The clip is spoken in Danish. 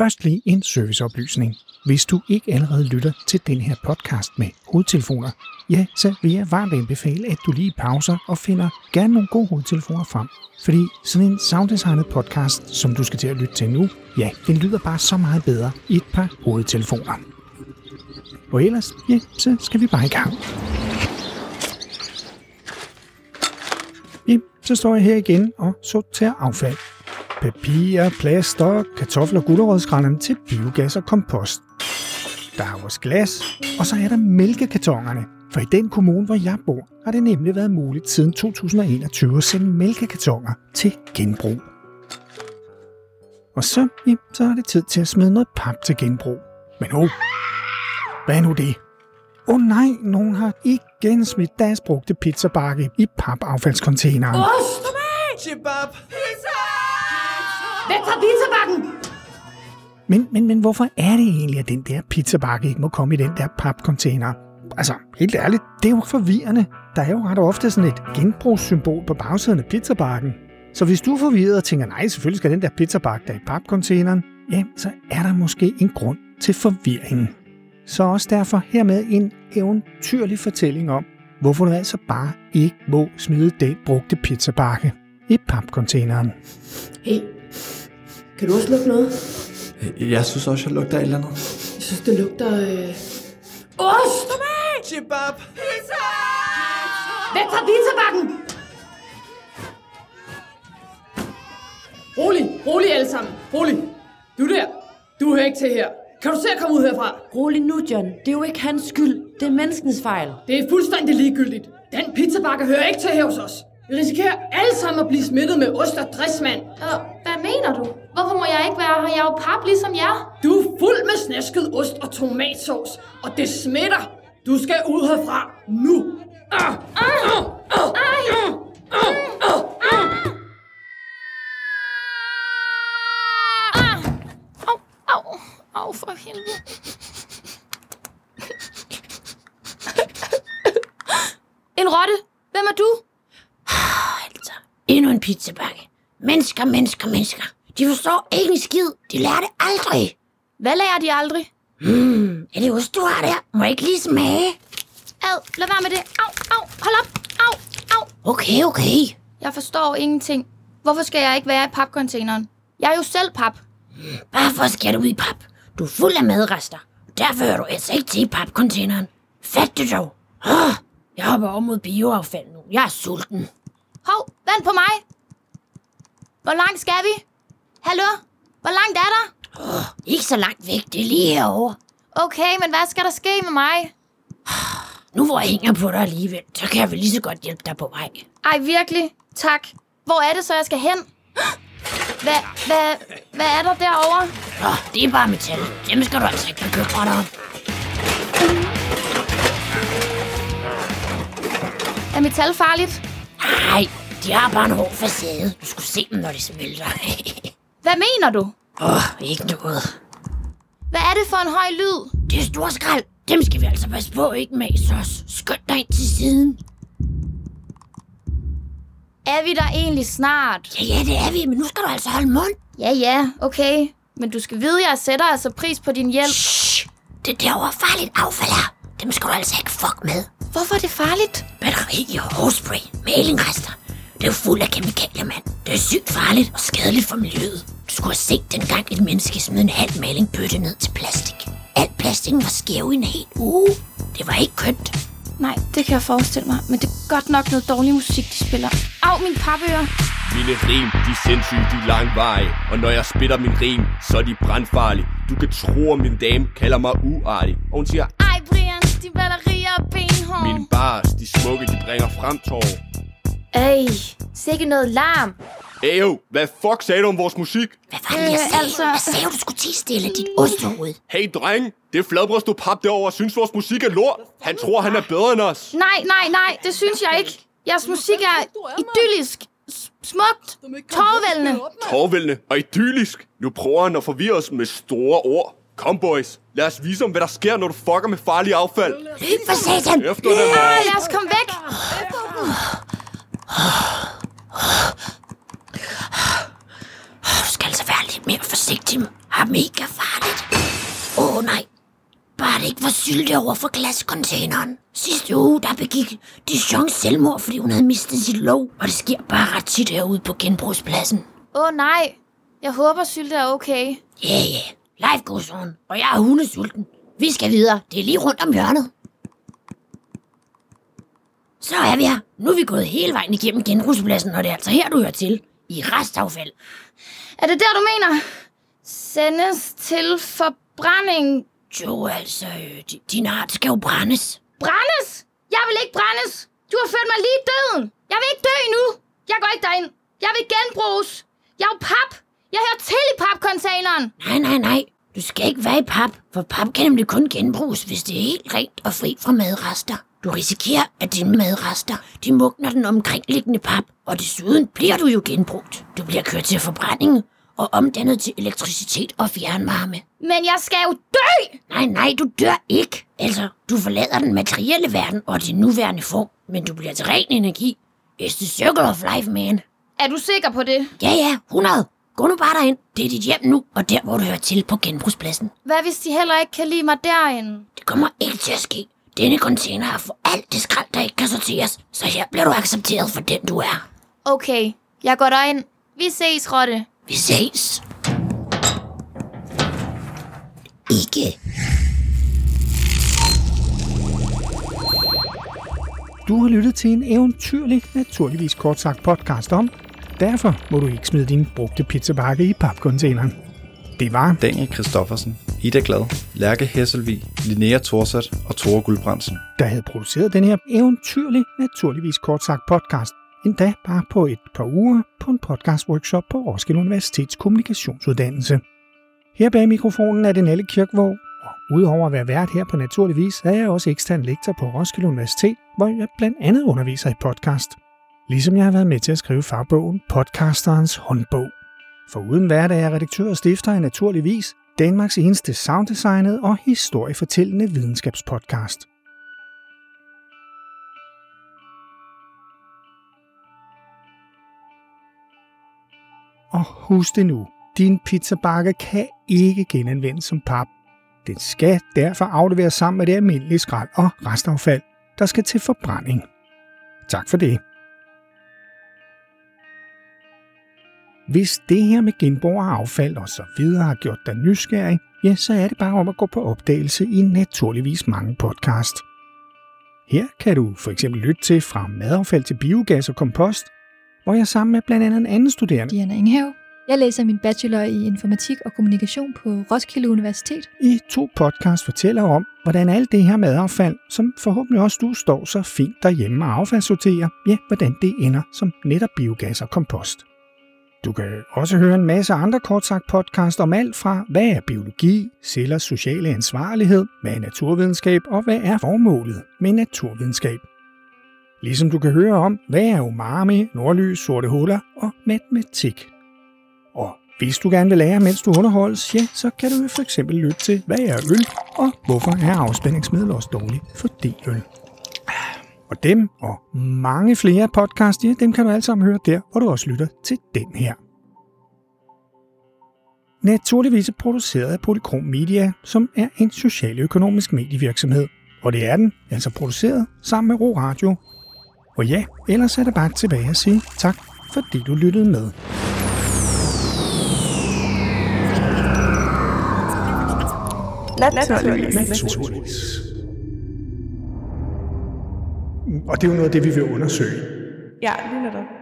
Først lige en serviceoplysning. Hvis du ikke allerede lytter til den her podcast med hovedtelefoner, ja, så vil jeg varmt anbefale, at du lige pauser og finder gerne nogle gode hovedtelefoner frem. Fordi sådan en sounddesignet podcast, som du skal til at lytte til nu, ja, den lyder bare så meget bedre i et par hovedtelefoner. Og ellers, ja, så skal vi bare i gang. Ja, så står jeg her igen og sorterer affald. Papir, plaster, kartofler og til biogas og kompost. Der er også glas, og så er der mælkekartonerne. For i den kommune, hvor jeg bor, har det nemlig været muligt siden 2021 at sende mælkekartoner til genbrug. Og så, ja, så er det tid til at smide noget pap til genbrug. Men oh, hvad er nu det? Åh oh nej, nogen har igen smidt deres brugte pizzabakke i papaffaldscontaineren. Ost! Chibab! Væk fra pizzabakken! Men, men, men hvorfor er det egentlig, at den der pizzabakke ikke må komme i den der papcontainer? Altså, helt ærligt, det er jo forvirrende. Der er jo ret ofte sådan et genbrugssymbol på bagsiden af pizzabakken. Så hvis du er forvirret og tænker, nej, selvfølgelig skal den der pizzabakke der i papcontaineren, ja, så er der måske en grund til forvirringen. Så også derfor hermed en eventyrlig fortælling om, hvorfor du altså bare ikke må smide den brugte pizzabakke i papcontaineren. Hey, kan du også lugte noget? Jeg synes også, jeg lugter et eller andet. Jeg synes, det lugter... Øh... Ost! Chibab! Væk fra pizzabakken! Rolig, rolig alle sammen. Rolig. Du der, du hører ikke til her. Kan du se at komme ud herfra? Rolig nu, John. Det er jo ikke hans skyld. Det er menneskens fejl. Det er fuldstændig ligegyldigt. Den pizzabakke hører ikke til her hos os. Vi risikerer alle sammen at blive smittet med ost og dressmand. Øh, hvad mener du? Hvorfor må jeg ikke være her? Jeg er jo pap ligesom jer. Du er fuld med snæsket ost og tomatsauce, og det smitter. Du skal ud herfra nu. Ah, ah, ah, Ej! Ah! Au, au, au for helvede. En rotte. Hvem er du? Altså, endnu en pizzabakke. Mennesker, mennesker, mennesker. De forstår ikke en skid. De lærer det aldrig. Hvad lærer de aldrig? Hmm, er det ost, du har der? Må jeg ikke lige smage? Ad, lad være med det. Au, au, hold op. Au, au. Okay, okay. Jeg forstår ingenting. Hvorfor skal jeg ikke være i papcontaineren? Jeg er jo selv pap. Hvorfor skal du i pap? Du er fuld af madrester. Derfor hører du altså ikke til i papcontaineren. Fat det dog. Oh, jeg hopper over mod bioaffald nu. Jeg er sulten. Hov, vent på mig. Hvor langt skal vi? Hallo? Hvor langt er der? Oh, ikke så langt væk. Det er lige herovre. Okay, men hvad skal der ske med mig? Nu hvor jeg hænger på dig alligevel, så kan jeg vel lige så godt hjælpe dig på vej. Ej, virkelig? Tak. Hvor er det så, jeg skal hen? Hvad, hvad, hvad er der derovre? Nå, det er bare metal. Dem skal du altså ikke bekymre dig om. Er metal farligt? Nej, de har bare en hård facade. Du skulle se dem, når de smelter. Hvad mener du? Åh, oh, ikke noget. Hvad er det for en høj lyd? Det er stor skrald. Dem skal vi altså passe på, ikke mas os. Skynd dig ind til siden. Er vi der egentlig snart? Ja, ja, det er vi, men nu skal du altså holde mund. Ja, ja, okay. Men du skal vide, at jeg sætter altså pris på din hjælp. Shh, det derovre farligt affald her. Dem skal du altså ikke fuck med. Hvorfor er det farligt? Batteri og hårspray, malingrester. Det er jo fuld af kemikalier, mand. Det er sygt farligt og skadeligt for miljøet. Du skulle have set dengang et menneske smed en halv malingbøtte ned til plastik. Al plastikken var skæv i en hel uge. Det var ikke kønt. Nej, det kan jeg forestille mig. Men det er godt nok noget dårlig musik, de spiller. Au, min papører. Mine rim, de er sindssygt, de er langvarige Og når jeg spiller min rim, så er de brandfarlige Du kan tro, at min dame kalder mig uartig Og hun siger, Ej, Brian, de batterier er benhårde. mine bars, de smukke, de bringer frem tår Ej, sikke noget larm. Ayo, hvad fuck sagde du om vores musik? Hvad var det, jeg Øh, sagde? altså- Hvad sagde du, du skulle til stille dit osthoved? Hey dreng, det er fladbryst, du pap derovre synes vores musik er lort Han tror, han er bedre end os Nej, nej, nej, det synes jeg ikke. Jeres musik er idyllisk, smukt, tårvældende. Tårvældende og idyllisk Nu prøver han at forvirre os med store ord Kom boys, lad os vise dem, hvad der sker, når du fucker med farlig affald Løb for satan! Efter dem Ej, lad os komme væk. Du skal altså være lidt mere forsigtig. var mega farligt. Åh oh, nej. Sylte over for glascontaineren. Sidste uge, der begik Dijon selvmord, fordi hun havde mistet sit lov. Og det sker bare ret tit herude på genbrugspladsen. Åh oh, nej. Jeg håber, Sylte er okay. Ja, yeah, ja. Yeah. Life goes on. Og jeg er hundesulten. Vi skal videre. Det er lige rundt om hjørnet. Så er vi her. Nu er vi gået hele vejen igennem genbrugspladsen, og det er altså her, du hører til. I restaffald. Er det der, du mener? Sendes til forbrænding. Jo, altså, øh, di- din art skal jo brændes. Brændes? Jeg vil ikke brændes. Du har ført mig lige i døden. Jeg vil ikke dø endnu. Jeg går ikke derind. Jeg vil genbruges. Jeg er jo pap. Jeg hører til i papcontaineren. Nej, nej, nej. Du skal ikke være i pap, for pap kan nemlig kun genbruges, hvis det er helt rent og fri fra madrester. Du risikerer, at dine madrester, de mugner den omkringliggende pap, og desuden bliver du jo genbrugt. Du bliver kørt til forbrænding og omdannet til elektricitet og fjernvarme. Men jeg skal jo dø! Nej, nej, du dør ikke. Altså, du forlader den materielle verden og din nuværende form, men du bliver til ren energi. It's the circle of life, man. Er du sikker på det? Ja, ja, 100. Gå nu bare derind. Det er dit hjem nu, og der, hvor du hører til på genbrugspladsen. Hvad hvis de heller ikke kan lide mig derinde? Det kommer ikke til at ske. Denne container er for alt det skrald, der ikke kan sorteres, så her bliver du accepteret for den, du er. Okay, jeg går derind. Vi ses, Rotte. Vi ses. Ikke. Du har lyttet til en eventyrlig, naturligvis kort sagt podcast om, derfor må du ikke smide din brugte pizzabakke i papcontaineren. Det var Daniel Christoffersen, Ida Glad, Lærke Hesselvig, Linnea Thorsat og Tore Guldbrandsen. der havde produceret den her eventyrlig, naturligvis kort sagt podcast, endda bare på et par uger på en podcast-workshop på Roskilde Universitets kommunikationsuddannelse. Her bag mikrofonen er det Nalle Kirkvåg, og udover at være vært her på Naturligvis, er jeg også ekstern lektor på Roskilde Universitet, hvor jeg blandt andet underviser i podcast. Ligesom jeg har været med til at skrive fagbogen Podcasterens håndbog. For uden hverdag er redaktør og stifter af Naturligvis Danmarks eneste sounddesignet og historiefortællende videnskabspodcast. Og husk det nu, din pizzabakke kan ikke genanvendes som pap. Den skal derfor afleveres sammen med det almindelige skrald og restaffald, der skal til forbrænding. Tak for det. Hvis det her med genbrug og affald og så videre har gjort dig nysgerrig, ja, så er det bare om at gå på opdagelse i naturligvis mange podcast. Her kan du for eksempel lytte til fra madaffald til biogas og kompost, hvor jeg sammen med blandt andet en anden studerende Diana Inghave. Jeg læser min bachelor i informatik og kommunikation på Roskilde Universitet. i to podcast fortæller om, hvordan alt det her madaffald, som forhåbentlig også du står så fint derhjemme og affaldssorterer, ja, hvordan det ender som netop biogas og kompost. Du kan også høre en masse andre kort sagt podcast om alt fra, hvad er biologi, cellers sociale ansvarlighed, hvad er naturvidenskab og hvad er formålet med naturvidenskab. Ligesom du kan høre om, hvad er umami, nordlys, sorte huller og matematik. Og hvis du gerne vil lære, mens du underholdes, ja, så kan du jo for eksempel lytte til, hvad er øl, og hvorfor er afspændingsmiddel også dårligt for det øl. Og dem og mange flere podcasts, ja, dem kan du alle sammen høre der, hvor du også lytter til den her. Naturligvis er produceret af Polychrom Media, som er en socialøkonomisk medievirksomhed. Og det er den, altså produceret sammen med Ro Radio. Og ja, ellers er det bare tilbage at sige tak, fordi du lyttede med. Naturligvis. Naturligvis. Og det er jo noget af det, vi vil undersøge. Ja, lige netop.